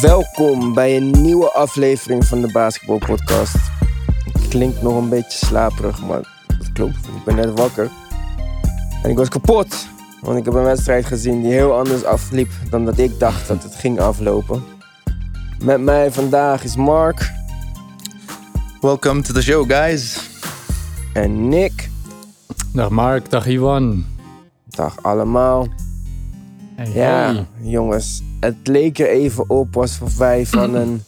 Welkom bij een nieuwe aflevering van de Basketball Podcast. Ik klink nog een beetje slaperig, maar dat klopt. Ik ben net wakker. En ik was kapot, want ik heb een wedstrijd gezien die heel anders afliep dan dat ik dacht dat het ging aflopen. Met mij vandaag is Mark Welcome to the show, guys. en Nick. Dag Mark, dag Iwan. Dag allemaal. Hey, Ja, hey. jongens, het leek er even op alsof wij van een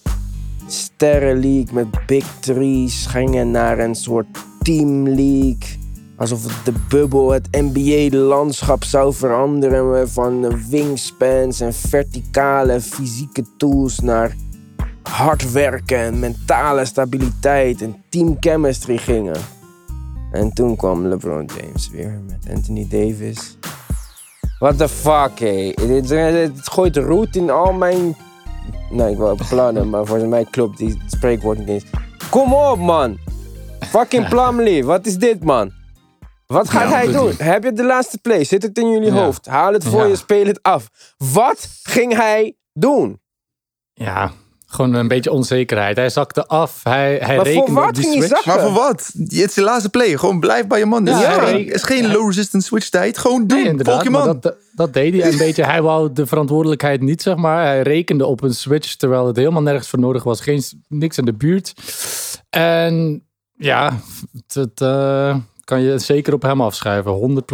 sterrenleague met big threes gingen naar een soort team league. Alsof de bubbel, het NBA-landschap zou veranderen van wingspans en verticale fysieke tools naar hard werken en mentale stabiliteit en team chemistry gingen. En toen kwam LeBron James weer met Anthony Davis. What the fuck, hé. Dit, dit gooit roet in al mijn... Nee, ik wil plannen, maar volgens mij klopt die spreekwoord niet eens. Kom op, man. Fucking Plumlee, wat is dit, man? Wat gaat Ja, hij doen? Heb je de laatste play? Zit het in jullie Ja. hoofd? Haal het voor Ja. je, speel het af. Wat ging hij doen? Ja, gewoon een beetje onzekerheid. Hij zakte af. Hij, hij Maar voor rekende wat op die ging switch. Maar voor wat? Het is de laatste play. Gewoon blijf bij je man. Het is, Ja, het is geen low resistance switch tijd. Gewoon doen. Nee, inderdaad. Volg je maar man. dat, dat deed hij een beetje. Hij wou de verantwoordelijkheid niet, zeg maar. Hij rekende op een switch, terwijl het helemaal nergens voor nodig was. Geen, niks in de buurt. En ja, dat eh, kan je zeker op hem afschrijven.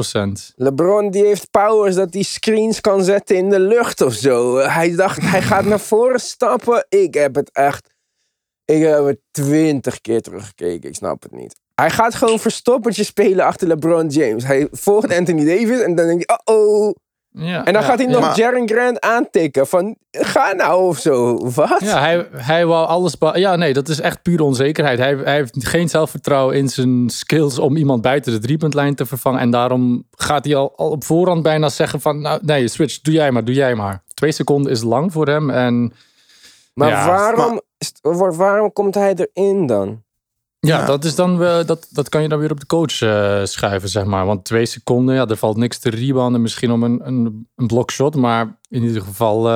100%. LeBron die heeft powers dat hij screens kan zetten in de lucht of zo. Hij dacht, hij gaat naar voren stappen. Ik heb het echt... Ik heb het twintig keer teruggekeken. Ik snap het niet. Hij gaat gewoon verstoppertje spelen achter LeBron James. Hij volgt Anthony Davis en dan denk je, oh-oh. Ja, En dan ja, gaat hij ja. nog Maar- Jaren Grant aantikken van, ga nou of zo. Wat? Ja, hij, hij wou alles. Ja, nee, dat is echt pure onzekerheid. Hij, hij heeft geen zelfvertrouwen in zijn skills om iemand buiten de driepuntlijn te vervangen. En daarom gaat hij al, al op voorhand bijna zeggen: van nou, nee, switch, doe jij maar, doe jij maar. Twee seconden is lang voor hem. En maar, Ja, waarom, is- waar- waarom komt hij erin dan? Ja, Ja. dat is dan wel, dat, dat kan je dan weer op de coach eh, schuiven, zeg maar. Want twee seconden, ja, er valt niks te rebounden. Misschien om een, een, een blokshot. Maar in ieder geval eh,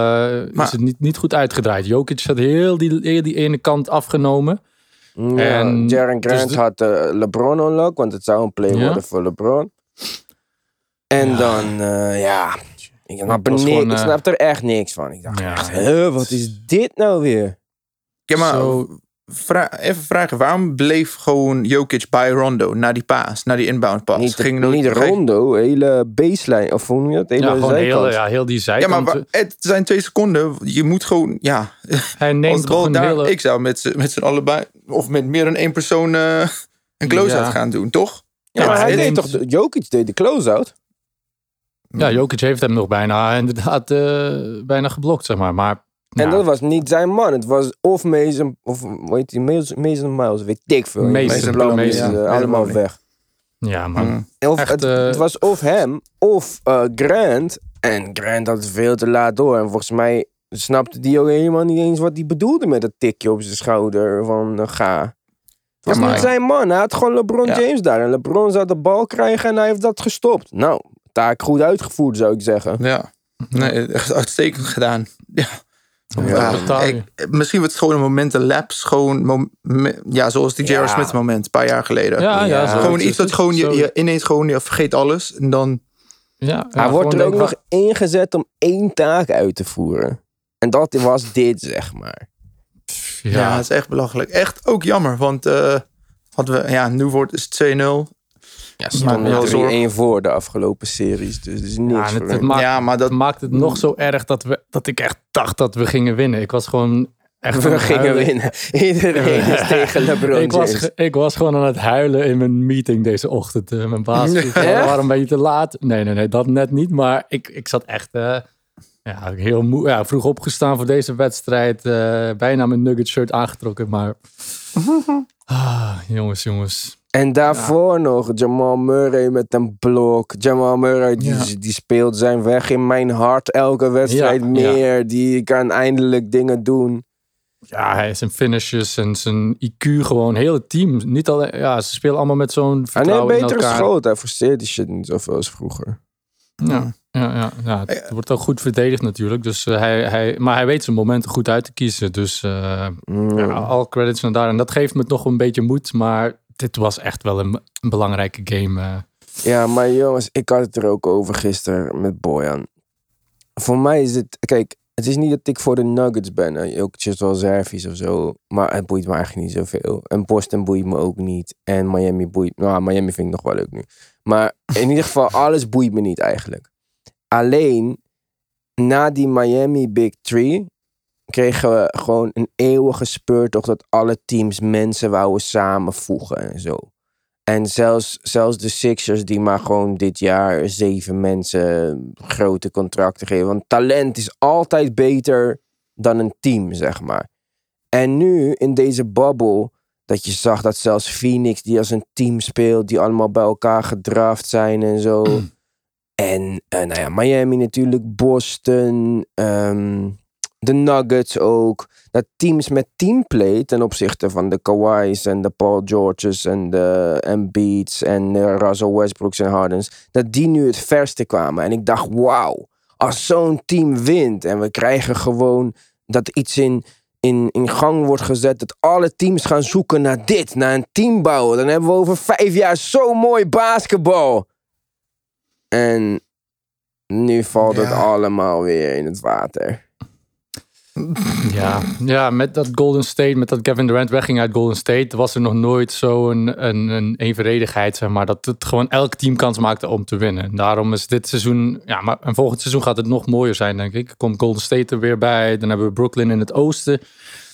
Maar- is het niet, niet goed uitgedraaid. Jokic had heel die, heel die ene kant afgenomen. Ja, En Jaren dus Grant de- had eh, LeBron unlock, want het zou een play Ja. worden voor LeBron. En Ja. dan, ja, ik snap, er gewoon, ik snap er echt niks van. Ik dacht Ja. echt, wat is dit nou weer? Ja, maar Zo- vra- even vragen. Waarom bleef gewoon Jokic bij Rondo na die paas, na die inbound pass? Niet, Ging nooit- niet ging- Rondo, hele baseline, of hoe noem je dat? Hele Ja, gewoon zijkant. heel, ja, heel die Ja, zijkant. maar wa- het zijn twee seconden. Je moet gewoon, ja. hij neemt de een daar, hele... ik zou met z'n met z'n allebei, of met meer dan één persoon, eh, een close-out Ja. gaan doen, toch? Ja, maar Ja, hij hij deed toch, de- Jokic deed de close-out. Ja, Jokic heeft hem nog bijna, inderdaad, eh, bijna geblokt, zeg maar. Maar En dat was niet zijn man. Het was of Mason, of hoe heet die, Mason, Mason Miles, weet ik veel. Mason Mason eh, ja. allemaal weg. ja, man. Mm. Of Echt, het, eh, het was of hem of eh, Grant. En Grant had het veel te laat door. En volgens mij snapte die ook helemaal niet eens wat hij bedoelde met dat tikje op zijn schouder van ga. Het was Ja, niet zijn man. Hij had gewoon LeBron Ja. James daar. En LeBron zou de bal krijgen en hij heeft dat gestopt. Nou, taak goed uitgevoerd zou ik zeggen. Ja, nee, echt uitstekend gedaan. Ja. Ja, ik- misschien wordt het gewoon een momenten lapse. Gewoon, mom- ja, zoals die J.R. Ja. Smith moment, een paar jaar geleden. Ja, ja, zo- gewoon iets dat gewoon je, je ineens gewoon je vergeet alles. En dan, Ja, hij wordt er ook nog ingezet om één taak uit te voeren. En dat was dit, zeg maar. ja, Ja, het is echt belachelijk. Echt ook jammer, want eh, hadden we, ja, nu wordt is het 2-0. Ja, Maar stond wel er 1 voor de afgelopen series. Dus het is niks Ja, het, het maakt, ja, maar dat, het maakt het nog zo erg dat, we, dat ik echt dacht dat we gingen winnen. Ik was gewoon echt We gingen huilen. winnen. Iedereen is tegen LeBron Ik was, James. ik was gewoon aan het huilen in mijn meeting deze ochtend. Eh, mijn baas vroeg, Echt? "Oh, waarom ben je te laat? Nee, nee, nee, dat net niet. Maar ik, ik zat echt eh, ja, heel moe, ja, vroeg opgestaan voor deze wedstrijd. eh, bijna mijn nugget shirt aangetrokken. Maar ah, jongens, jongens. En daarvoor nog Jamal Murray met een blok. Jamal Murray die, Ja. die speelt zijn weg in mijn hart elke wedstrijd Ja, meer. Die kan eindelijk dingen doen. Ja, hij zijn finishes en zijn IQ gewoon. Heel het team. Niet alleen, ja, ze spelen allemaal met zo'n Hij neemt vertrouwen in betere elkaar. schoot. Hij forceert die shit niet zoveel als vroeger. Ja, ja, ja, ja. het wordt ook goed verdedigd natuurlijk. Dus, eh, hij, hij, maar hij weet zijn momenten goed uit te kiezen. Dus uh, Mm. ja, al credits naar daar. En dat geeft me toch een beetje moed. Maar dit was echt wel een, een belangrijke game. eh. Ja, maar jongens, ik had het er ook over gisteren met Boyan. Voor mij is het, kijk, het is niet dat ik voor de Nuggets ben. Ook wel servies of zo. Maar het boeit me eigenlijk niet zoveel. En Boston boeit me ook niet. En Miami boeit Nou, Miami vind ik nog wel leuk nu. Maar in ieder geval, alles boeit me niet eigenlijk. Alleen, na die Miami Big Three kregen we gewoon een eeuwige speurtocht dat alle teams mensen wouden samenvoegen en zo. En zelfs, zelfs de Sixers die maar gewoon dit jaar zeven mensen grote contracten geven. Want talent is altijd beter dan een team, zeg maar. En nu in deze bubble, dat je zag dat zelfs Phoenix die als een team speelt, die allemaal bij elkaar gedraft zijn en zo. en eh, nou ja, Miami natuurlijk, Boston, ehm, de Nuggets ook. Dat teams met teamplay ten opzichte van de Kawhi's en de Paul Georges en de Embiid's en de Russell Westbrooks en Hardens, dat die nu het verste kwamen. En ik dacht, wauw, als zo'n team wint en we krijgen gewoon dat iets in, in, in gang wordt gezet, dat alle teams gaan zoeken naar dit, naar een team bouwen, dan hebben we over vijf jaar zo mooi basketbal. En nu valt het allemaal weer in het water. Ja, ja, met dat Golden State, met dat Kevin Durant wegging uit Golden State, was er nog nooit zo'n een, een evenredigheid, zeg maar, dat het gewoon elk team kans maakte om te winnen. En daarom is dit seizoen, ja, maar en volgend seizoen gaat het nog mooier zijn, denk ik. Komt Golden State er weer bij, dan hebben we Brooklyn in het oosten.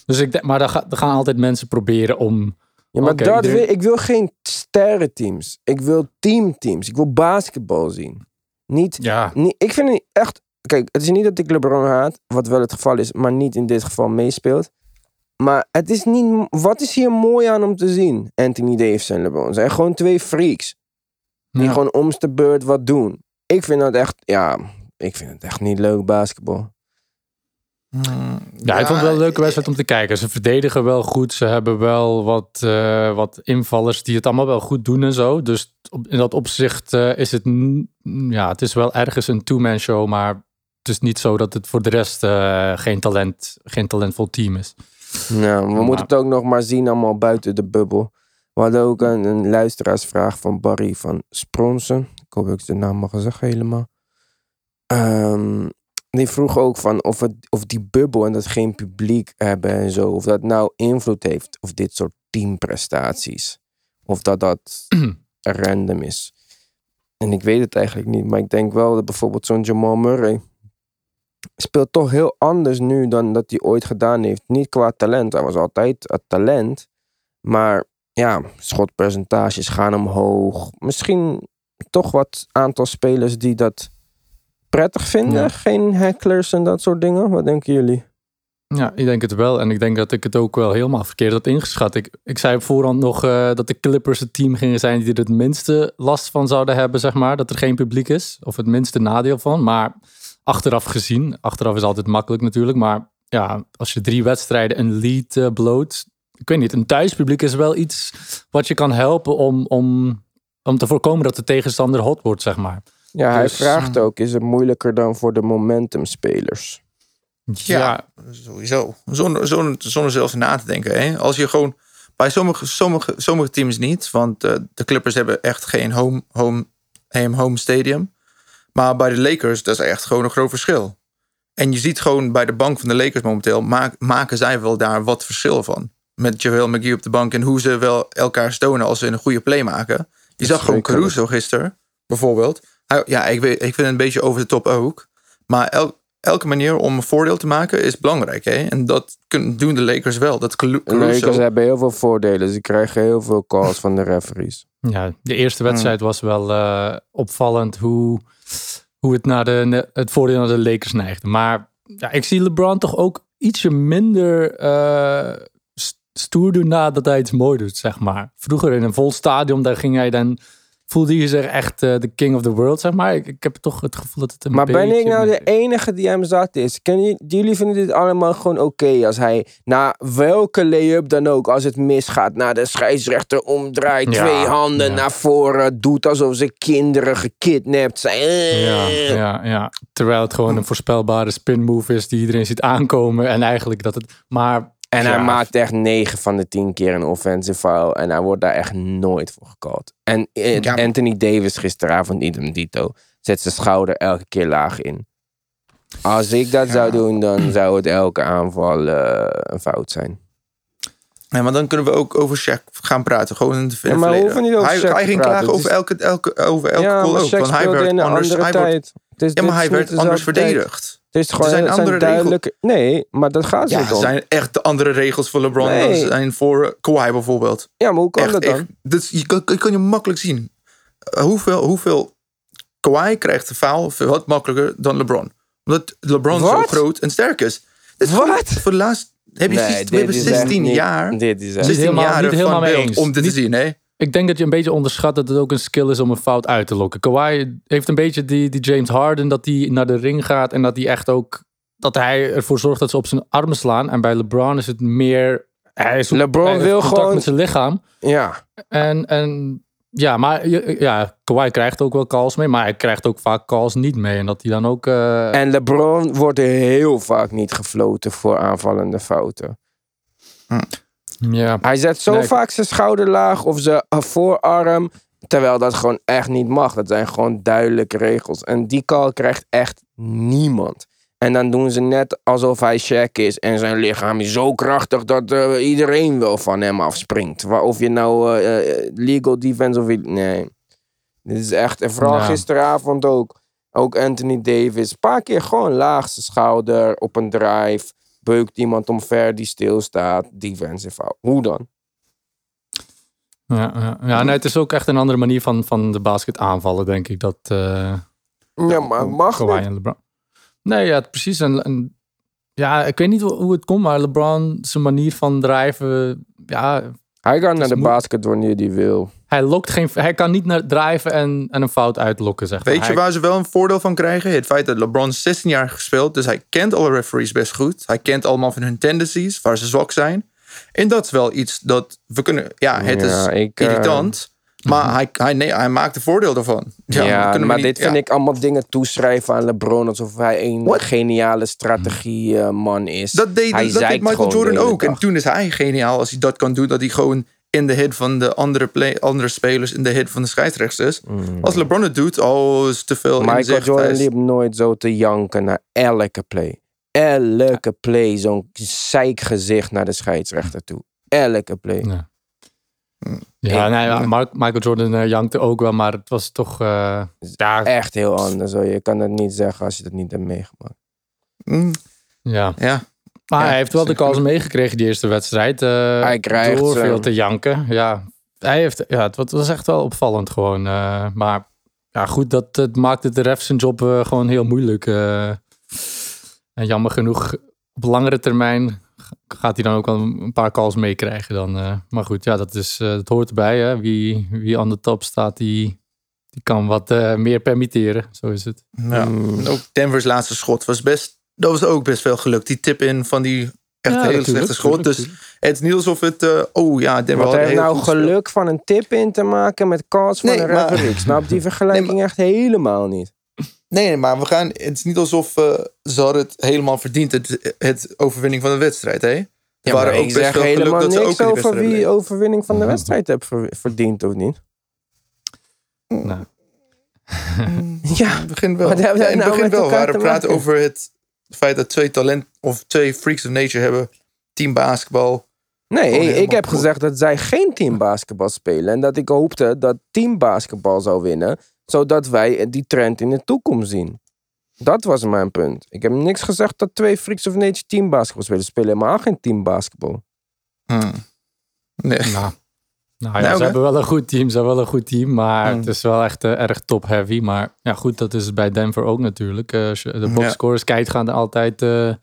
Dus ik denk, maar dan, ga- dan gaan altijd mensen proberen om. Ja, maar Oké, dat wil, ik wil geen sterrenteams. Ik wil teamteams. Ik wil basketbal zien. Niet, Ja, niet, ik vind het echt... Kijk, het is niet dat ik LeBron haat, wat wel het geval is, maar niet in dit geval meespeelt. Maar het is niet... Wat is hier mooi aan om te zien? Anthony Davis en LeBron. Ze zijn gewoon twee freaks. Die Ja. gewoon om de beurt wat doen. Ik vind dat echt... Ja, ik vind het echt niet leuk basketbal. Mm, Ja, ik vond het wel een leuke wedstrijd om te kijken. Ze verdedigen wel goed. Ze hebben wel wat, eh, wat invallers die het allemaal wel goed doen en zo. Dus op- in dat opzicht eh, is het... Ja, het is wel ergens een two-man show, maar is niet zo dat het voor de rest eh, geen, talent, geen talentvol team is. Nou, we Maar- moeten het ook nog maar zien allemaal buiten de bubbel. We hadden ook een, een luisteraarsvraag van Barry van Spronsen. Ik hoop dat ik de naam mag zeggen helemaal. Ehm, die vroeg ook van of, het, of die bubbel en dat geen publiek hebben en zo. Of dat nou invloed heeft op dit soort teamprestaties. Of dat dat random is. En ik weet het eigenlijk niet. Maar ik denk wel dat bijvoorbeeld zo'n Jamal Murray speelt toch heel anders nu dan dat hij ooit gedaan heeft. Niet qua talent, hij was altijd het talent. Maar ja, schotpercentages gaan omhoog. Misschien toch wat aantal spelers die dat prettig vinden. Ja. Geen hecklers en dat soort dingen. Wat denken jullie? Ja, ik denk het wel. En ik denk dat ik het ook wel helemaal verkeerd had ingeschat. Ik, ik zei op voorhand nog eh, dat de Clippers het team gingen zijn die er het minste last van zouden hebben, zeg maar. Dat er geen publiek is. Of het minste nadeel van. Maar achteraf gezien, achteraf is altijd makkelijk natuurlijk. Maar ja, als je drie wedstrijden een lead eh, bloot. Ik weet niet, een thuispubliek is wel iets wat je kan helpen om, om, om te voorkomen dat de tegenstander hot wordt, zeg maar. Ja, hij Dus, vraagt ook, is het moeilijker dan voor de momentumspelers? Ja, sowieso. Zonder, zonder, zonder zelfs na te denken. Hè? Als je gewoon bij sommige, sommige, sommige teams niet, want eh, de Clippers hebben echt geen home, home, home, home stadium. Maar bij de Lakers, dat is echt gewoon een groot verschil. En je ziet gewoon bij de bank van de Lakers momenteel, maak, maken zij wel daar wat verschil van. Met JaVale McGee op de bank en hoe ze wel elkaar stonen als ze een goede play maken. Je zag gewoon. Caruso gisteren, bijvoorbeeld. Hij- ja, ik, weet, ik vind het een beetje over de top ook. Maar el- elke manier om een voordeel te maken is belangrijk. Hè? En dat kunnen, doen de Lakers wel. Dat Caru- De Caruso... Lakers hebben heel veel voordelen. Ze krijgen heel veel calls van de referees. Ja, de eerste wedstrijd was wel eh, opvallend hoe, hoe het naar de, het voordeel naar de Lakers neigde. Maar ja, ik zie LeBron toch ook ietsje minder st- stoer doen nadat hij iets mooi doet, zeg maar. Vroeger in een vol stadion, daar ging hij dan voelde je zich echt eh, de king of the world, zeg maar. Ik, ik heb toch het gevoel dat het een Maar ben ik beetje nou de enige die hem zat is? Ken je, jullie vinden dit allemaal gewoon oké als hij na welke lay-up dan ook, als het misgaat, naar de scheidsrechter omdraait, Ja, twee handen ja. naar voren, doet alsof ze kinderen gekidnapt zijn. Ja, ja, ja. Terwijl het gewoon een voorspelbare spin move is die iedereen ziet aankomen. En eigenlijk dat het... Maar En hij maakt echt 9 van de 10 keer een offensive foul. En hij wordt daar echt nooit voor gecallt. En eh, Ja. Anthony Davis gisteravond, idem dito, zet zijn schouder elke keer laag in. Als ik dat zou doen, dan zou het elke aanval eh, een fout zijn. Ja, maar dan kunnen we ook over Shaq gaan praten. Gewoon in het Ja, maar verleden. hoeven niet over hij, Shaq hij ging praten. klagen over elke, elke, over elke ja, call ook. Want hij werd anders, hij wordt- ja, maar hij werd anders verdedigd. Het is gewoon zijn het zijn andere regels. duidelijke... Nee, maar dat gaat Ja, niet er om. zijn echt de andere regels voor LeBron Nee. dan zijn voor Kawhi bijvoorbeeld. Ja, maar hoe kan Echt, dat dan? echt. Dus je, kan, je kan je makkelijk zien. Eh, hoeveel, hoeveel Kawhi krijgt de foul veel wat makkelijker dan LeBron. Omdat LeBron zo groot en sterk is. Wat? Voor de laatste... Heb je Nee, zes- dit we hebben is echt 16 niet- jaar. Dit is echt... 16 helemaal- jaar niet helemaal van mee eens. om dit Niet- te zien. Hè? Ik denk dat je een beetje onderschat dat het ook een skill is om een fout uit te lokken. Kawhi heeft een beetje die, die James Harden, dat hij naar de ring gaat en dat hij echt ook... Dat hij ervoor zorgt dat ze op zijn armen slaan. En bij LeBron is het meer... Hij is LeBron hij wil contact gewoon- met zijn lichaam. Ja. En, en ja, maar ja, Kawhi krijgt ook wel calls mee, maar hij krijgt ook vaak calls niet mee. En dat hij dan ook... eh, En LeBron wordt heel vaak niet gefloten voor aanvallende fouten. Ja, Hij zet zo Nee. vaak zijn schouder laag of zijn voorarm. Terwijl dat gewoon echt niet mag. Dat zijn gewoon duidelijke regels. En die call krijgt echt niemand. En dan doen ze net alsof hij Shaq is. En zijn lichaam is zo krachtig dat eh, iedereen wel van hem afspringt. Of je nou eh, eh, legal defense of... Nee. Dit is echt... En vooral Ja. gisteravond ook. Ook Anthony Davis. Een paar keer gewoon laag zijn schouder op een drive. Beukt iemand omver die stilstaat. Defensive foul. Hoe dan? ja, ja, ja nee, het is ook echt een andere manier van, van de basket aanvallen, denk ik. Dat, eh, Ja, maar mag Kawhi niet. en LeBron. Nee, ja, precies. En, en- ja, ik weet niet hoe het komt, maar LeBron, zijn manier van drijven, ja, Hij kan naar de basket wanneer hij wil. Hij lokt geen, hij kan niet naar drijven en, en een fout uitlokken, zeg maar. Weet je Hij- waar ze wel een voordeel van krijgen? Het feit dat LeBron 16 jaar gespeeld, dus hij kent alle referees best goed. Hij kent allemaal van hun tendencies, waar ze zwak zijn. En dat is wel iets dat we kunnen. Ja, het Ja, is ik, eh, irritant. Maar hij, hij, nee, hij maakt er voordeel ervan. Ja, maar niet- dit vind ja. ik allemaal dingen toeschrijven aan LeBron. Alsof hij een What? geniale strategieman is. Dat deed, hij dat deed zeikt Michael Jordan ook. En toen is hij geniaal als hij dat kan doen. Dat hij gewoon in de hit van de andere, play, andere spelers, in de hit van de scheidsrechters. Als LeBron het doet, oh, is te veel. Michael inzicht. Jordan is- liep nooit zo te janken naar elke play. Elke play zo'n zeikgezicht naar de scheidsrechter toe. Elke play. Ja, ja, nee, ja, Mark- Michael Jordan eh, jankte ook wel, maar het was toch... eh, ja, Echt heel anders. Hoor. Je kan het niet zeggen als je dat niet hebt meegemaakt. Mm, ja. ja. Maar Ja, hij heeft wel de kans meegekregen die eerste wedstrijd. eh, Hij krijgt door ze. veel te janken. Ja, hij heeft, ja, het wa- het was echt wel opvallend gewoon. eh, maar ja, goed, dat, dat maakte de ref zijn job eh, gewoon heel moeilijk. eh. en jammer genoeg, op langere termijn gaat hij dan ook wel een paar calls meekrijgen. Dan, eh. maar goed, ja, dat, is, eh, dat hoort erbij. Hè. Wie, wie aan de top staat, die, die kan wat eh, meer permitteren. Zo is het. Ja. Mm. En ook Denver's laatste schot was best. Dat was ook best wel gelukt. Die tip in van die echt Ja, hele slechte schot. Dus het is niet alsof het. eh, oh ja, Denver Wat had heeft nou geluk van een tip in te maken met calls van Nee, een maar-? Ik snap die vergelijking echt helemaal niet. Nee, maar we gaan. Het is niet alsof eh, ze hadden het helemaal verdiend. Het, het overwinning van de wedstrijd, hè? Ja, waren maar ook ik best zeg wel geluk helemaal dat ze ook niks over wedstrijd wie overwinning van de wedstrijd heeft ver- verdiend of niet. Nou, Ja, In het begin wel. Hebben Ja, we in het nou begin wel. We te praten over het feit dat twee talent of twee freaks of nature hebben. Team basketbal. nee, ik heb gezegd dat zij geen teambasketbal spelen. En dat ik hoopte dat teambasketbal zou winnen. Zodat wij die trend in de toekomst zien. Dat was mijn punt. Ik heb niks gezegd dat twee freaks of nature teambasketbal spelen. Ze spelen helemaal geen teambasketbal. Hmm. Nee. Nou, nou ja, Nou, ze hebben wel een goed team. Ze hebben wel een goed team, maar Mm. het is wel echt eh, erg top-heavy. Maar ja, goed, dat is het bij Denver ook natuurlijk. Eh, als je de Ja. boxscores kijkt, gaan er altijd eh, een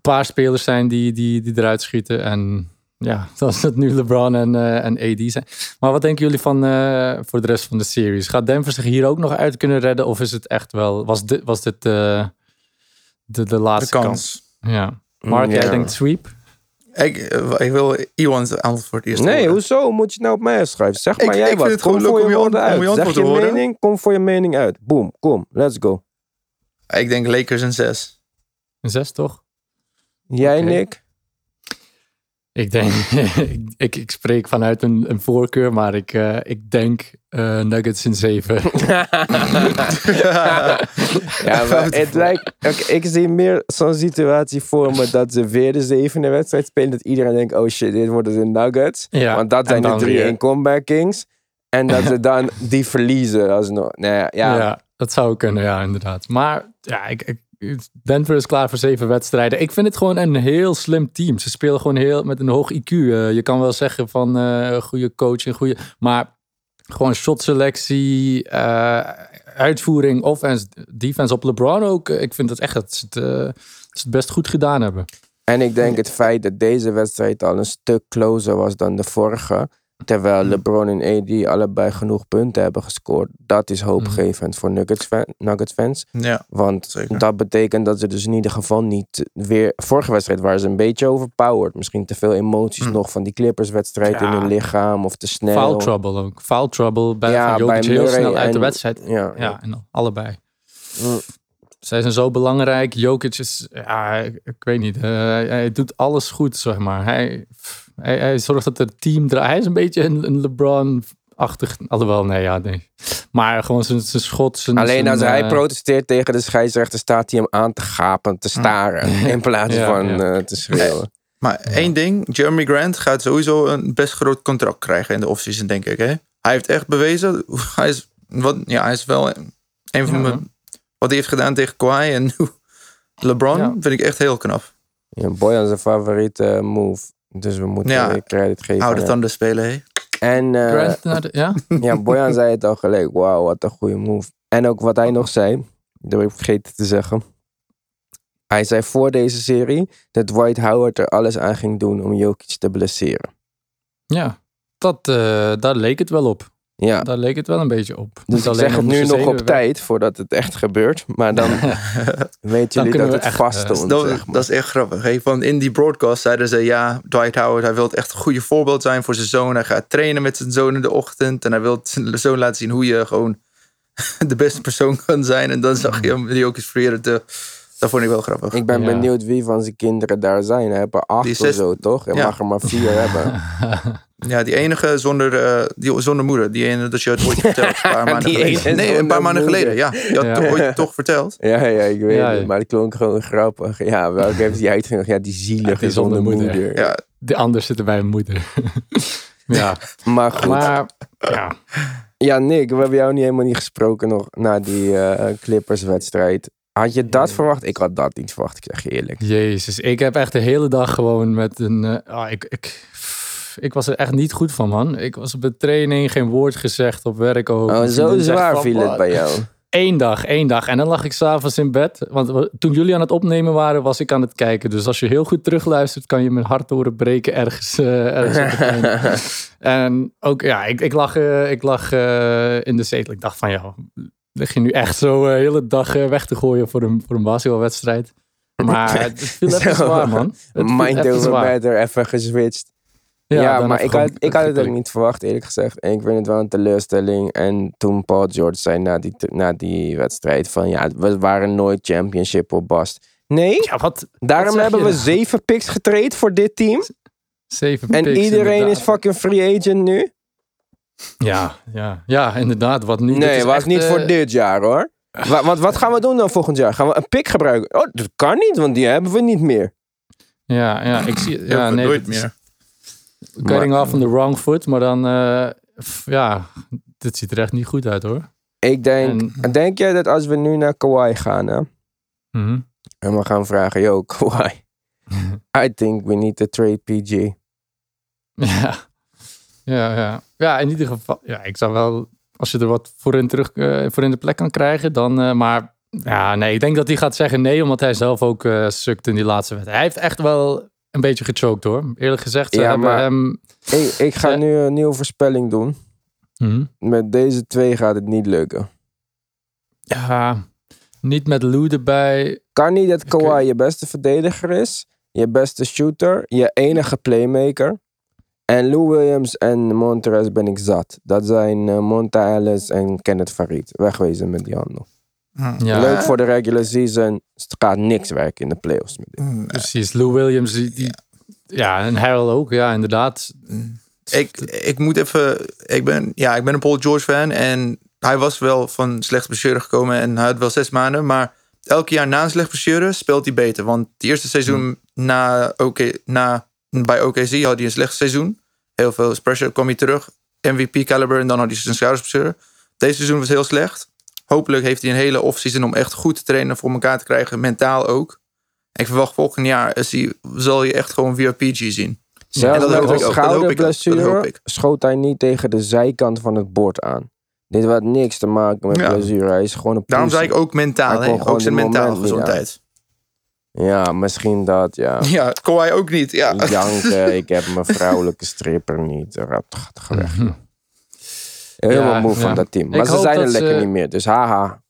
paar spelers zijn die, die, die eruit schieten. En Ja, zoals het nu LeBron en, eh, en AD zijn. Maar wat denken jullie van eh, voor de rest van de series? Gaat Denver zich hier ook nog uit kunnen redden? Of is het echt wel, was dit, was dit eh, de, de De laatste kans? kans. Ja. Mark, jij Ja. denkt sweep? Ik, eh, ik wil Iwan's antwoord eerst Nee, horen. hoezo moet je nou op mij schrijven? Zeg Ik- maar ik jij vind wat. het Kom gewoon voor leuk je om je woorden uit. je Zeg je horen. mening, kom voor je mening uit. Boom, kom, let's go. Ik denk Lakers en zes. Een zes, toch? Jij. Nick? Ik denk, ik, ik, ik spreek vanuit een, een voorkeur, maar ik, eh, ik denk eh, Nuggets in zeven. Ja, maar het lijkt... oké, ik zie meer zo'n situatie voor me dat ze weer de zevende wedstrijd spelen. Dat iedereen denkt, oh shit, dit worden de Nuggets. Ja, Want dat zijn de drie weer. in comeback kings. En dat ze dan die verliezen alsnog. Nou ja, ja. Ja. dat zou kunnen, ja, inderdaad. Maar ja, ik, ik, Denver is klaar voor zeven wedstrijden. Ik vind het gewoon een heel slim team. Ze spelen gewoon heel met een hoog IQ. Eh, je kan wel zeggen van eh goede coach en goede. Maar gewoon shotselectie, eh uitvoering, offense, defense op LeBron ook. Ik vind echt dat ze het, dat ze het best goed gedaan hebben. En ik denk het feit dat deze wedstrijd al een stuk closer was dan de vorige. Terwijl. LeBron en AD allebei genoeg punten hebben gescoord. Dat is hoopgevend voor Nuggets, fan, Nuggets fans. ja. Want Zeker. dat betekent dat ze dus in ieder geval niet weer... Vorige wedstrijd waren ze een beetje overpowered. Misschien te veel emoties Mm. nog van die Clippers-wedstrijd in hun lichaam. Of te snel. Foul trouble ook. Foul trouble bij, Ja, van Jokic bij heel snel uit de wedstrijd. Ja, Ja, en allebei. Mm. Zij zijn zo belangrijk. Jokic is, ja, ik, ik weet niet. eh, hij doet alles goed, zeg maar. Hij, hij, hij zorgt dat het team draait. Hij is een beetje een, een LeBron-achtig. Alhoewel, nee, ja, nee. Maar gewoon zijn, zijn schot. Zijn, Alleen zijn, als hij eh, protesteert tegen de scheidsrechter, staat hij hem aan te gapen, te staren. In plaats Ja, van ja. eh, te schreeuwen. Maar één ding, Jeremy Grant gaat sowieso een best groot contract krijgen in de offseason, denk ik. Hè? Hij heeft echt bewezen, hij is, wat, ja, hij is wel een van Ja. mijn, wat hij heeft gedaan tegen Kawhi en nu LeBron, Ja. vind ik echt heel knap. Ja, Boyan zijn favoriete eh, move. Dus we moeten Ja. weer credit geven. Oude aan hem. tanden spelen, hè? En eh, Grant naar de- ja? ja, Boyan zei het al gelijk. Wauw, wat een goede move. En ook wat hij nog zei, dat heb ik vergeten te zeggen. Hij zei voor deze serie dat Dwight Howard er alles aan ging doen om Jokic te blesseren. ja. Dat, eh, daar leek het wel op. Ja, Daar leek het wel een beetje op. dus ik alleen zeg het nu nog op tijd voordat het echt gebeurt. Maar dan weten jullie dat het vast eh, stond. Dat, zeg maar. dat is echt grappig. Van in die broadcast zeiden ze, ja, Dwight Howard, hij wil echt een goede voorbeeld zijn voor zijn zoon. Hij gaat trainen met zijn zoon in de ochtend en hij wil zijn zoon laten zien hoe je gewoon de beste persoon kan zijn. En dan zag je hem die ook eens proberen te... Dat vond ik wel grappig. Ik ben Ja. benieuwd wie van zijn kinderen daar zijn. Hij heeft er acht Die of zo, toch? Hij Ja. mag er maar vier hebben. Ja, die enige zonder, eh, die, zonder moeder. Die ene dat je het ooit verteld. Een paar maanden Die geleden. Nee, een paar maanden moeder. geleden. Ja, je had Ja. het ooit toch verteld. Ja, ja, ik weet Ja, het. ja. Maar het klonk gewoon grappig. Ja, welke heeft hij uitgenodigd? Ja, die zielige die zonder zonder moeder. moeder. Ja, De anders zitten bij een moeder. ja, Maar goed. maar ja. Ja, Nick, we hebben jou niet helemaal niet gesproken nog na die eh, Clippers-wedstrijd. Had je dat verwacht? Ik had dat niet verwacht, ik zeg je eerlijk. Jezus, ik heb echt de hele dag gewoon met een. eh, ah, ik, ik, ik was er echt niet goed van, man. Ik was op de training, geen woord gezegd, op werk ook. Oh, zo zwaar van, viel het bij jou. Eén dag, één dag. En dan lag ik s'avonds in bed. Want toen jullie aan het opnemen waren, was ik aan het kijken. Dus als je heel goed terugluistert, kan je mijn hart horen breken ergens. eh, ergens en ook, ja, ik, ik lag, eh, ik lag eh, in de zetel. Ik dacht van, ja, lig je nu echt zo de hele dag weg te gooien voor een, voor een basketbalwedstrijd? Maar het viel even zwaar, man. Het Mind over zwaar. even geswitcht. Ja, maar ik had, ik had het ook niet verwacht, eerlijk gezegd. En ik vind het wel een teleurstelling. En toen Paul George zei na die, na die wedstrijd van... Ja, we waren nooit championship op bast. Nee, Ja, wat? daarom hebben we nou? zeven picks getraind voor dit team. Zeven En picks, iedereen inderdaad. is fucking free agent nu. Ja, ja, ja, inderdaad. Wat nu? dit Nee, is was echt, niet voor eh, dit jaar hoor. Wa- Want wat gaan we doen dan volgend jaar? Gaan we een pick gebruiken? Oh, dat kan niet, want die hebben we niet meer. Ja, ja, ik zie. ja, Ja, nee, nooit meer. Cutting off on the wrong foot, maar dan, eh, ja, dit ziet er echt niet goed uit hoor. Ik denk, En- denk jij dat als we nu naar Kawhi gaan hè, Mhm. en we gaan vragen, yo Kawhi, I think we need to trade PG. Ja. ja, ja. Ja, in ieder geval, ja, ik zou wel, als je er wat voor in, terug, eh, voor in de plek kan krijgen, dan, eh, maar ja, nee, ik denk dat hij gaat zeggen nee, omdat hij zelf ook eh sukt in die laatste wedstrijd. Hij heeft echt wel een beetje gechoked hoor. Eerlijk gezegd, ze Ja, hebben maar- hem... Ik, ik ga nu een nieuwe voorspelling doen. Mhm. Met deze twee gaat het niet lukken. Ja, niet met Lou erbij. Kan niet dat Kawhi je beste verdediger is, je beste shooter, je enige playmaker. En Lou Williams en Montrez ben ik zat. Dat zijn eh, Monta Ellis en Kenneth Farid. Wegwezen met die handel. Ja, Leuk voor de regular season. Het gaat niks werken in de playoffs met dit. Hm, Precies, Lou Williams. Die, die- ja, en Harold ook. Ja, inderdaad. Ik, ik moet even. Ik ben, ja, ik ben een Paul George fan. En hij was wel van slecht blessure gekomen. En hij had wel zes maanden. Maar elk jaar na een slecht blessure speelt hij beter. Want het eerste seizoen na, OK, na, bij OKC had hij een slecht seizoen. Heel veel pressure. kwam hij terug. MVP caliber. En dan had hij zijn schoudersblessure. Deze seizoen was heel slecht. Hopelijk heeft hij een hele offseason om echt goed te trainen. Voor elkaar te krijgen. Mentaal ook. Ik verwacht volgend jaar is hij, zal je echt gewoon VRPG zien. Zelfs dat met hoop een ik ook, dat hoop ik ook, dat hoop schouderblessure schoot hij niet tegen de zijkant van het bord aan. Dit had niks te maken met Ja. blessure. Hij is gewoon een Daarom zei ik ook mentaal. Hij hè? kon Ook zijn mentale gezondheid. Ja, misschien dat, ja. Ja, Kawhi ook niet. Ja. Janken, ik heb mijn vrouwelijke stripper niet. Rat, gaat weg. Helemaal Ja, moe van dat team. Ik Maar ze zijn er lekker ze- niet meer. Dus haha.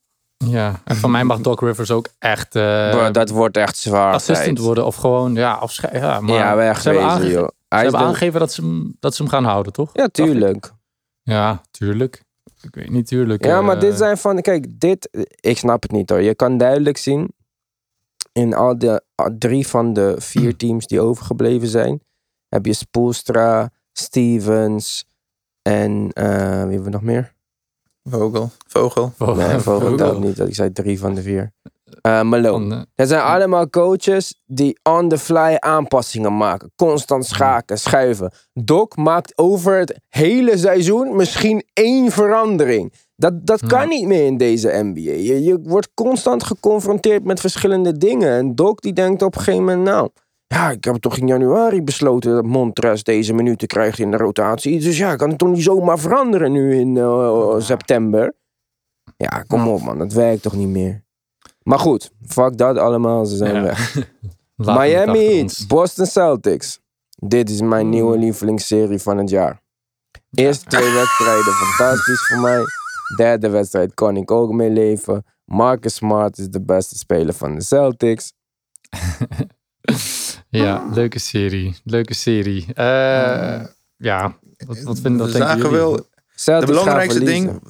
Ja, en van mij mag Doc Rivers ook echt eh, Bro, dat wordt echt zwaar. assistant tijd. worden. Of gewoon, ja, afscheid. Ja, maar Ja, ze hebben, wegwezen, aange- joh. ze Hij hebben de- aangegeven dat ze, hem, dat ze hem gaan houden, toch? Ja, tuurlijk. Ja, tuurlijk. Ik weet niet, tuurlijk. Ja, maar eh, dit zijn van... Kijk, dit... Ik snap het niet hoor. Je kan duidelijk zien... In al de al drie van de vier teams die overgebleven zijn... Heb je Spoelstra, Stevens... En eh, wie hebben we nog meer? Vogel. Vogel. Nee, Vogel telt wel. niet. Ik zei drie van de vier. Eh Malone. Van, eh, Dat zijn allemaal coaches die on the fly aanpassingen maken. Constant schaken, schuiven. Doc maakt over het hele seizoen misschien één verandering. Dat, dat kan Ja. niet meer in deze NBA. Je, je wordt constant geconfronteerd met verschillende dingen. En Doc die denkt op een gegeven moment... Nou, ja, ik heb toch in januari besloten dat Montres deze minuten krijgt in de rotatie. Dus ja, ik kan het toch niet zomaar veranderen nu in eh, september. Ja, kom op man, dat werkt toch niet meer. Maar goed, fuck dat allemaal, ze zijn Ja. weg. Miami Heat. Boston Celtics. Dit is mijn nieuwe lievelingsserie van het jaar. Eerste twee wedstrijden, fantastisch voor mij. Derde wedstrijd kon ik ook mee leven. Marcus Smart is de beste speler van de Celtics. Ja, leuke serie. Leuke serie. Eh, ja, wat, wat vinden We wat denken zagen wel... De belangrijkste ding...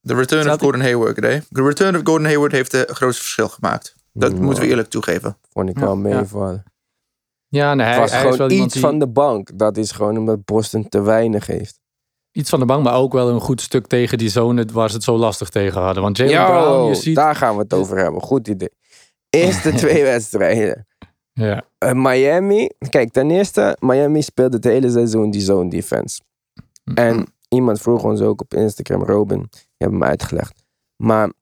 De return of Gordon Hayward. hè. De return of Gordon Hayward heeft het grootste verschil gemaakt. Dat moeten we eerlijk toegeven. Vond ik wel ja. meevallen. Ja, nee, Het hij, was hij is wel gewoon iets die, van de bank. Dat is gewoon omdat Boston te weinig heeft. iets van de bank, maar ook wel een goed stuk tegen die zone waar ze het zo lastig tegen hadden. Want Jalen Brown, je ziet... daar gaan we het over hebben. Goed idee. Eerste twee wedstrijden. Ja, Eh, Miami, kijk, ten eerste, Miami speelde het hele seizoen die zone defense. En iemand vroeg ons ook op Instagram, Robin, je hebt hem uitgelegd. Maar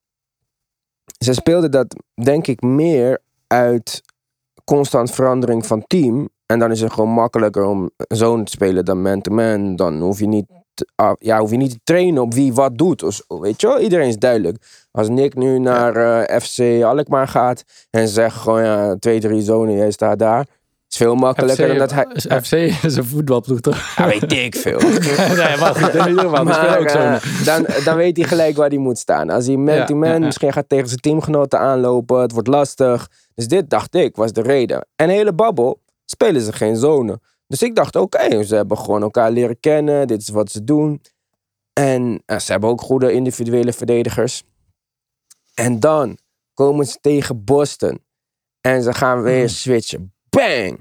ze speelden dat, denk ik, meer uit constant verandering van team. En dan is het gewoon makkelijker om zone te spelen dan man-to-man. Dan hoef je niet, ja, hoef je niet te trainen op wie wat doet. of zo, weet je wel? Iedereen is duidelijk. Als Nick nu naar eh, FC Alkmaar gaat en ze zeggen gewoon ja, twee, drie zone, jij staat daar. Is veel makkelijker dan dat hij... FC is een voetbalploeg toch? Ja, weet ik veel. nee, maar goed, in ieder geval, die spelen ook zo. eh, dan, dan weet hij gelijk waar hij moet staan. Als hij man-to-man Ja, ja, ja. misschien gaat tegen zijn teamgenoten aanlopen. Het wordt lastig. Dus dit dacht ik was de reden. En hele babbel spelen ze geen zone. Dus ik dacht, oké, ze hebben gewoon elkaar leren kennen. Dit is wat ze doen. En eh, ze hebben ook goede individuele verdedigers. En dan komen ze tegen Boston. En ze gaan weer switchen. Bang!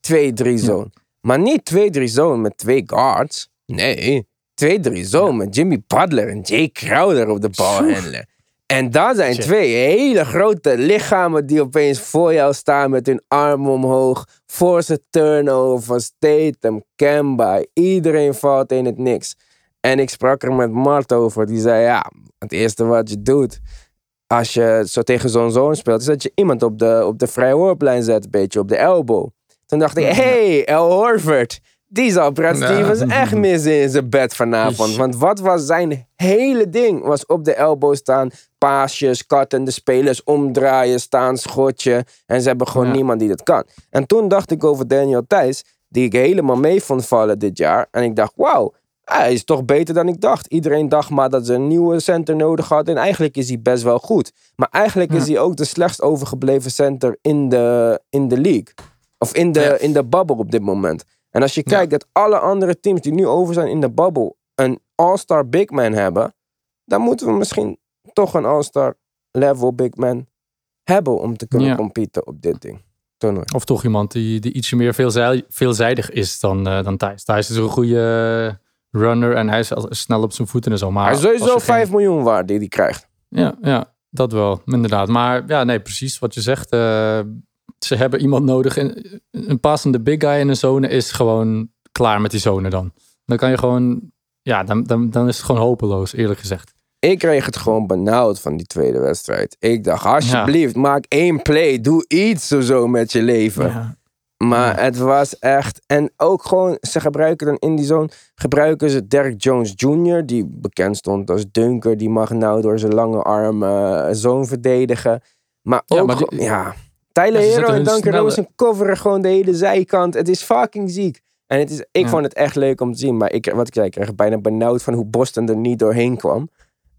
2-3 zone. Maar niet 2-3 zone met twee guards. Nee, 2-3 zone met Jimmy Butler en Jay Crowder op de balhandler. En daar zijn Shit. twee hele grote lichamen die opeens voor jou staan met hun arm omhoog. Force turnover, Statham, Kemba. Iedereen valt in het niks. En ik sprak er met Mart over. Die zei, ja, het eerste wat je doet als je zo tegen zo'n zoon speelt, is dat je iemand op de, op de vrije worplijn zet, een beetje op de elbow. Toen dacht ik, hey, El Horford, Die zal Brad Ja. Stevens echt missen in zijn bed vanavond. Want wat was zijn hele ding? Was op de elbow staan, paasjes, katten, de spelers omdraaien, staan, schotje. En ze hebben gewoon Ja. niemand die dat kan. En toen dacht ik over Daniel Thijs, die ik helemaal mee vond vallen dit jaar. En ik dacht, wauw, hij is toch beter dan ik dacht. Iedereen dacht maar dat ze een nieuwe center nodig hadden. En eigenlijk is hij best wel goed. Maar eigenlijk is hij ook de slechtst overgebleven center in de, in de league. Of in de, in de bubble op dit moment. En als je kijkt dat alle andere teams die nu over zijn in de bubble een all-star big man hebben, dan moeten we misschien toch een all-star level big man hebben om te kunnen Ja. competen op dit ding. Toernooi. Of toch iemand die, die ietsje meer veelzij- veelzijdig is dan, eh, dan Thijs. Thijs is een goede runner en hij is snel op zijn voeten en zo. Maar Hij is sowieso als je geen- 5 miljoen waard die hij krijgt. Ja, ja, dat wel, inderdaad. Maar ja, nee, precies wat je zegt. eh, ze hebben iemand nodig. En een passende big guy in een zone is gewoon klaar met die zone dan. Dan kan je gewoon, ja, dan, dan, dan is het gewoon hopeloos, eerlijk gezegd. Ik kreeg het gewoon benauwd van die tweede wedstrijd. Ik dacht, alsjeblieft, maak één play. Doe iets of zo met je leven. Ja, Maar het was echt. En ook gewoon, ze gebruiken dan in die zone. Gebruiken ze Derek Jones Jr., die bekend stond als dunker. Die mag nou door zijn lange arm eh zoon verdedigen. Maar ook. Maar die- ja. Tyler Hero en Duncan Robinson coveren gewoon de hele zijkant. Het is fucking ziek. En het is, ik Ja. vond het echt leuk om te zien. Maar ik, wat ik zei, ik kreeg bijna benauwd van hoe Boston er niet doorheen kwam.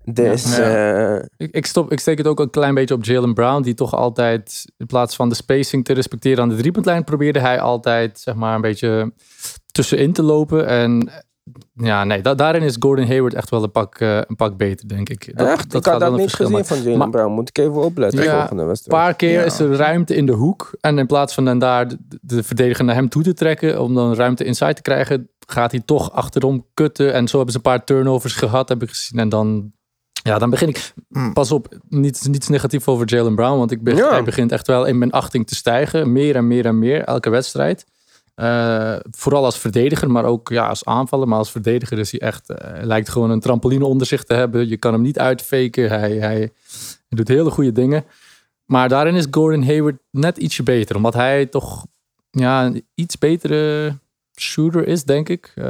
Dus Ja. eh, ik, ik, stop, ik steek het ook een klein beetje op Jalen Brown, die toch altijd, in plaats van de spacing te respecteren aan de driepuntlijn, probeerde hij altijd, zeg maar, een beetje tussenin te lopen. En ja, nee, da- daarin is Gordon Hayward echt wel een pak, eh, een pak beter, denk ik. Dat, echt, ik gaat had dat een niet gezien maken. van Jalen Maar- Brown. Moet ik even opletten Ja, volgende Een paar keer Ja. is er ruimte in de hoek. En in plaats van dan daar de, de verdediger naar hem toe te trekken, om dan ruimte inside te krijgen, gaat hij toch achterom kutten. En zo hebben ze een paar turnovers gehad, heb ik gezien. En dan, ja, dan begin ik. Hmm. Pas op, niets, niets negatief over Jalen Brown, want ik Ja. hij begint echt wel in mijn achting te stijgen. Meer en meer en meer, elke wedstrijd. Eh, vooral als verdediger, maar ook ja, als aanvaller. Maar als verdediger is hij echt, eh, lijkt gewoon een trampoline onder zich te hebben. Je kan hem niet uitfaken. Hij, hij, hij doet hele goede dingen. Maar daarin is Gordon Hayward net ietsje beter. Omdat hij toch ja, een iets betere shooter is, denk ik. Eh,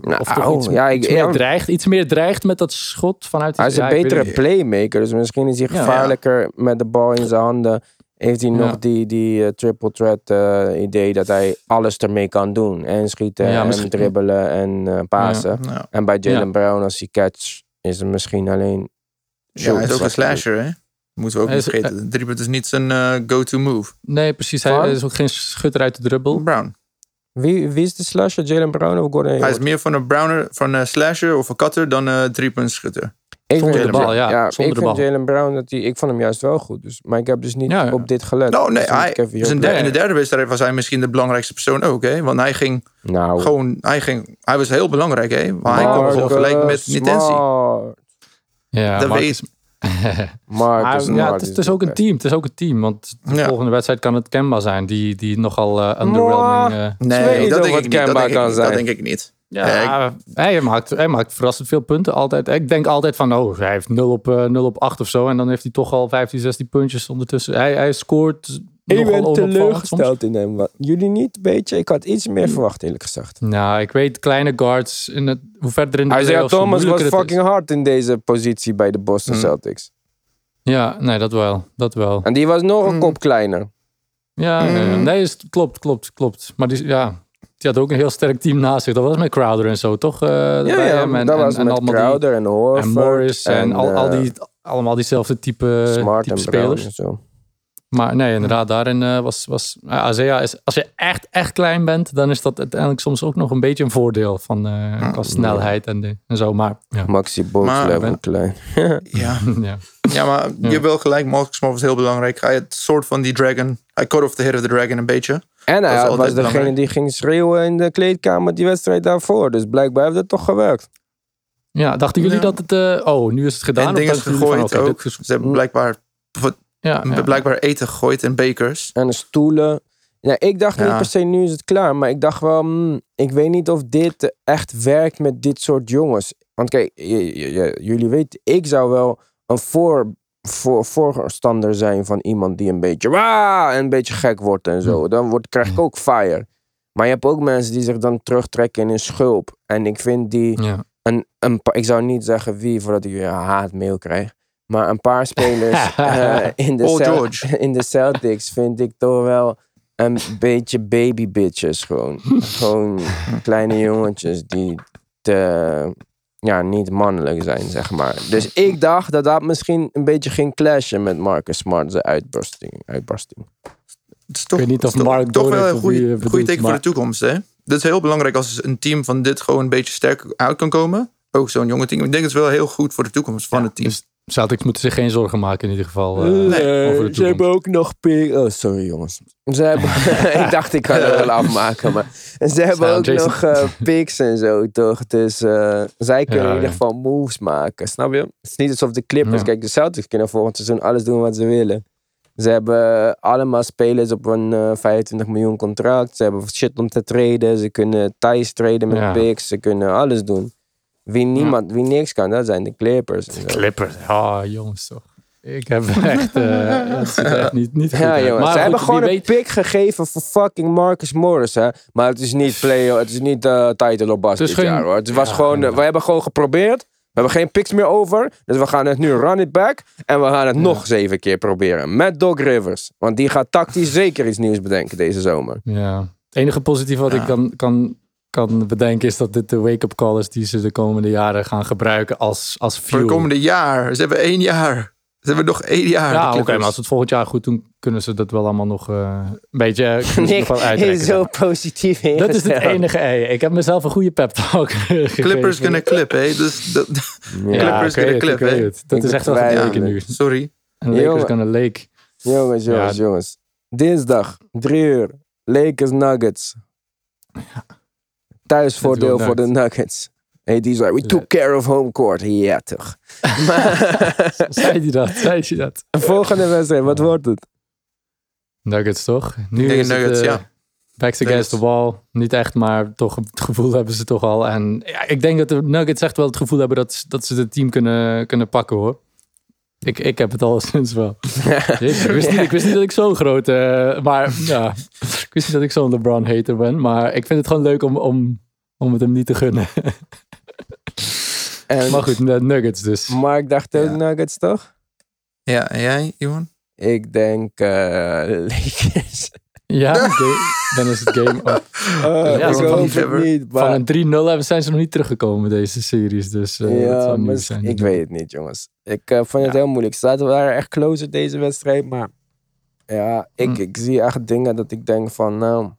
Nou, of toch iets, ja, ik- iets meer ja. dreigt. Iets meer dreigt met dat schot vanuit... Hij is een ja, betere playmaker, dus misschien is hij gevaarlijker met de bal in zijn handen. Heeft hij Ja. nog die, die eh, triple threat eh, idee dat hij alles ermee kan doen. En schieten Ja, en misschien- dribbelen en eh pasen. Ja. En bij Jalen Ja. Brown, als hij catch, is het misschien alleen... Ja, hij is ook een slasher, hè? Moeten we ook niet vergeten. Drie punten is niet zijn go-to move. Nee, precies. Hij Van? is ook geen schutter uit de dribbel. Brown. Wie, wie is de slasher? Jalen Brown of Gordon Hij is Hayward? meer van een browner, van een slasher of een cutter dan een drie punt schutter. Ik Zonder vind- de bal, ja. Zonder ik de vind bal. Jalen Brown, dat die, ik vond hem juist wel goed. Dus, maar ik heb dus niet Ja, ja. op dit gelet. Nou, nee, Dus hij, dus in, de, in de derde wedstrijd was hij misschien de belangrijkste persoon ook, hè? Want hij ging Nou, gewoon, hij ging, hij was heel belangrijk, hè? Maar hij kwam gewoon gelijk met Marcus Nitensi. Ja, Dat Marcus- weet Marcus Maar, ja, het is, het is ook een team. Het is ook een team. Want de Ja. volgende wedstrijd kan het Kemba zijn. Die, die nogal eh underwhelming... eh, weet Nee, dat denk, ik niet, dat, denk ik kan niet, zijn. dat denk ik niet. Ja, hij, maakt, hij maakt verrassend veel punten altijd. Ik denk altijd van, oh, hij heeft 0 op, eh 0 op 8 of zo. En dan heeft hij toch al 15, 16 puntjes ondertussen. Hij, hij scoort Ik nogal ben teleurgesteld in hem. Jullie niet, een beetje? Ik had iets meer verwacht, eerlijk gezegd. Nou, ik weet kleine guards, in het, hoe verder in de Isaiah Thomas was fucking hard in deze positie bij de Boston Hmm. Celtics. Ja, nee, dat wel. Dat wel. En die was nog een Hmm. kop kleiner. Ja, nee, Mm. nee, is, klopt, klopt, klopt. Maar die, ja, die had ook een heel sterk team naast zich. Dat was met Crowder en zo, toch? Eh, Ja, bij ja en, dat en- was en met allemaal die- Crowder en Horford. en Morris en, al, al eh, die, allemaal diezelfde type, Smart type spelers. en zo. Maar nee, inderdaad, daarin eh, was, was ja, Azea is, als je echt, echt klein bent, dan is dat uiteindelijk soms ook nog een beetje een voordeel van eh qua snelheid en, de, en zo. Maar ja, Maxi Box level klein. Ja, ja. ja maar je hebt wel gelijk. Smart was heel belangrijk. Hij had soort van die dragon. Hij cut off the head of the dragon een beetje. En hij was degene belangrijk. die ging schreeuwen in de kleedkamer die wedstrijd daarvoor. Dus blijkbaar heeft het toch gewerkt. ja, dachten jullie Ja. dat het, eh, oh, nu is het gedaan? en dingen gegooid van, ook. dit Ze hebben blijkbaar, ja, ja. blijkbaar eten gegooid en bekers. En de stoelen. Ja, ik dacht niet per se nu is het klaar. Maar ik dacht wel, hmm, ik weet niet of dit echt werkt met dit soort jongens. Want kijk, jullie weten, ik zou wel een voor, voor, voorstander zijn van iemand die een beetje, "Waa!" en een beetje gek wordt en zo. Dan wordt, krijg ik ook fire. Maar je hebt ook mensen die zich dan terugtrekken in hun schulp. En ik vind die, Ja. een, een, ik zou niet zeggen wie voordat ik weer haatmail krijg. Maar een paar spelers eh, in, de Cel- in de Celtics vind ik toch wel een beetje baby bitches gewoon. gewoon kleine jongetjes die te, ja, niet mannelijk zijn, zeg maar. Dus ik dacht dat dat misschien een beetje ging clashen met Marcus Smart, zijn uitbarsting. uitbarsting. Het is toch, weet niet of het is toch- Mark toch wel een goede, bedoelt, goede teken voor de toekomst. Hè? Dat is heel belangrijk als een team van dit gewoon een beetje sterk uit kan komen. Ook zo'n jonge team. Ik denk dat het wel heel goed voor de toekomst van het team. Dus Celtics moeten zich geen zorgen maken in ieder geval. eh, Nee, over de ze hebben ook nog pik. Oh, sorry jongens. Ze hebben, ik dacht ik kan het wel afmaken, maar ze hebben ook Jason. nog eh picks en zo, toch? Dus zij kunnen Ja, in ieder geval moves maken, snap je? Het is niet alsof de Clippers, Ja. kijk, de Celtics kunnen volgend seizoen alles doen wat ze willen. Ze hebben allemaal spelers op een eh, 25 miljoen contract. Ze hebben shit om te traden. Ze kunnen Thijs traden met Ja. picks. Ze kunnen alles doen. Wie, niemand, wie niks kan, dat zijn de Clippers. zo. Clippers. Ah, jongens toch. Ik heb echt, eh het echt niet, niet goed Ja. Maar Ze goed, hebben gewoon een weet- pick gegeven voor fucking Marcus Morris, hè. Maar het is niet play, het is niet eh title Het is geen- jaar, hoor. Het was Ja, gewoon, eh, we hebben gewoon geprobeerd. We hebben geen picks meer over. Dus we gaan het nu run it back. En we gaan het nog zeven keer proberen. Met Doc Rivers. Want die gaat tactisch zeker iets nieuws bedenken deze zomer. Ja. Het enige positieve wat Ja. ik kan, kan, kan bedenken is dat dit de wake-up call is die ze de komende jaren gaan gebruiken als, als Voor fuel. het komende jaar. Ze hebben één jaar. Ze hebben nog één jaar. ja, oké, maar als we het volgend jaar goed doen, kunnen ze dat wel allemaal nog eh, een beetje Nick nog wel is zo positief Dat is het enige. ei. Ik heb mezelf een goede pep talk gegeven. Clippers kunnen clippen, hè? Dus dat, Ja. Clippers kunnen weet hè? Dat Ik is echt wel gebleken nu. sorry. En Lakers kunnen Lake. Jongens, jongens, Ja. jongens. Dinsdag, drie uur. Lakers Nuggets. Thuisvoordeel voor de Nuggets. Hey, die zei, we took care of home court. Ja, toch. Zei hij dat? Zei hij dat? Volgende wedstrijd, wat wordt het? Nuggets toch? Nu Tegen is het, Nuggets, eh, ja. Backs against the wall. Niet echt, maar toch het gevoel hebben ze toch al. En ja, ik denk dat de Nuggets echt wel het gevoel hebben dat, dat ze het team kunnen, kunnen pakken hoor. Ik, ik heb het al sinds wel. Jezus, ik, wist niet, ik wist niet dat ik zo'n groot... eh, maar ja, ik wist niet dat ik zo'n LeBron-hater ben. Maar ik vind het gewoon leuk om, om, om het hem niet te gunnen. En maar goed, de Nuggets dus. Mark dacht ook Ja. Nuggets, toch? Ja, en jij, Johan? Ik denk eh Lakers. Ja, dan is het game up. Oh, Ja, ik van- niet, Van een 3-0 hebben- zijn ze nog niet teruggekomen deze series. Dus eh, dat ja, maar zijn. ik weet het niet, jongens. Ik eh, vond het Ja. heel moeilijk. Ze waren echt closer deze wedstrijd, maar... Ja, ik, Hm. ik zie echt dingen dat ik denk van, nou...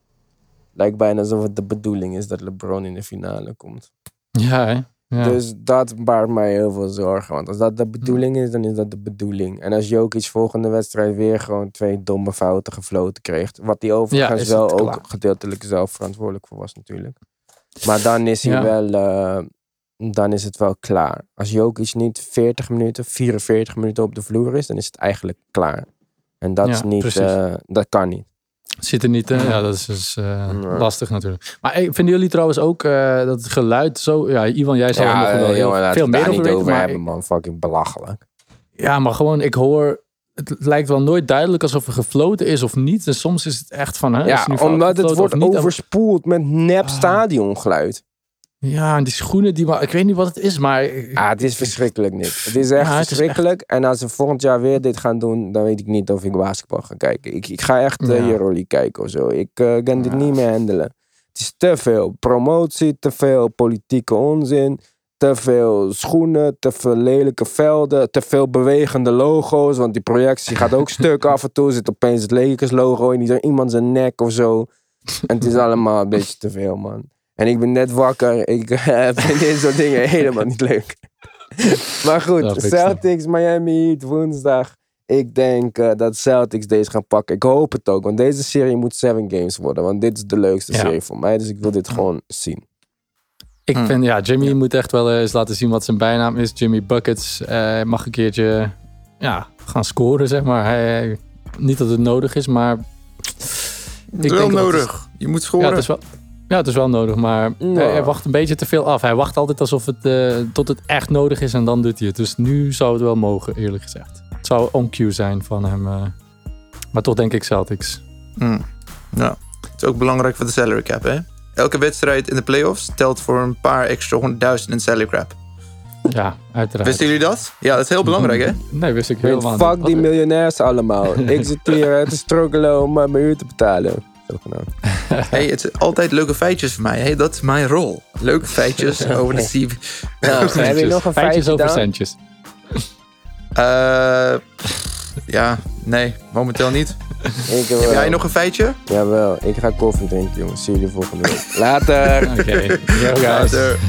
Lijkt bijna alsof het de bedoeling is dat LeBron in de finale komt. Ja, hè? Ja. Dus dat baart mij heel veel zorgen. Want als dat de bedoeling is, dan is dat de bedoeling. En als Jokic volgende wedstrijd weer gewoon twee domme fouten gefloten kreeg. Wat hij overigens wel ook klaar. gedeeltelijk zelf verantwoordelijk voor was natuurlijk. Maar dan is hij Ja. wel... eh, dan is het wel klaar. Als Jokic niet 40 minuten, 44 minuten op de vloer is, dan is het eigenlijk klaar. En dat is niet... eh, dat kan niet. Zit er niet, eh, ja, dat is dus eh, Ja. lastig natuurlijk. Maar vinden jullie trouwens ook eh, dat het geluid zo... Ja, Ivan, jij zal er nog wel heel jongen, veel meer over niet over hebben, man. Fucking belachelijk. Ja, maar gewoon, ik hoor... Het lijkt wel nooit duidelijk alsof er gefloten is of niet. En soms is het echt van... Hè, Ja, nu omdat het wordt overspoeld met nep Ah. stadiongeluid. Ja, en die schoenen, die, maar ik weet niet wat het is, maar... Ah, het is verschrikkelijk niet. Het is echt Ja, het is verschrikkelijk. En als ze volgend jaar weer dit gaan doen, dan weet ik niet of ik basketbal ga kijken. Ik, ik ga echt uh, Ja. Euroleague kijken of zo. Ik eh, kan dit niet meer handelen. Het is te veel promotie, te veel politieke onzin, te veel schoenen, te veel lelijke velden, te veel bewegende logo's. Want die projectie gaat ook stuk af en toe. Zit opeens het Lakers logo in iemand zijn nek of zo. En het is allemaal een beetje te veel, man. En ik ben net wakker. Ik eh, vind dit soort dingen helemaal niet leuk. maar goed, ik, Celtics, Miami Heat, woensdag. Ik denk eh, dat Celtics deze gaan pakken. Ik hoop het ook, want deze serie moet seven games worden. Want dit is de leukste Ja. serie voor mij. Dus ik wil dit gewoon zien. Ik Hm. vind, ja, Jimmy moet echt wel eens laten zien wat zijn bijnaam is. Jimmy Buckets eh, mag een keertje ja, gaan scoren, zeg maar. Hij, hij- niet dat het nodig is, maar... Het is wel denk dat het nodig. Je moet scoren. Ja, het is wel, ja, het is wel nodig, maar Ja. hij, hij wacht een beetje te veel af. Hij wacht altijd alsof het eh, tot het echt nodig is en dan doet hij het. Dus nu zou het wel mogen, eerlijk gezegd. Het zou on cue zijn van hem. eh, maar toch denk ik Celtics. Hm. Ja. Het is ook belangrijk voor de salary cap, hè? Elke wedstrijd in de playoffs telt voor een paar extra honderdduizend in salary cap. Ja, uiteraard. Wisten jullie dat? Ja, dat is heel belangrijk, hè? Nee, wist ik helemaal Fuck niet. die Wat- miljonairs allemaal. Ik zit hier te struggelen om eh, mijn huur te betalen. Hey, het zijn altijd leuke feitjes voor mij. Hey, dat is mijn rol. Leuke feitjes over de CV. Nou, heb je nog een Feitjes feitje over centjes. Eh, ja, nee, momenteel niet. Ik. Heb jij nog een feitje? Jawel, ik ga koffie drinken jongens. Zie jullie volgende week. Later! Oké. Yo guys. Later.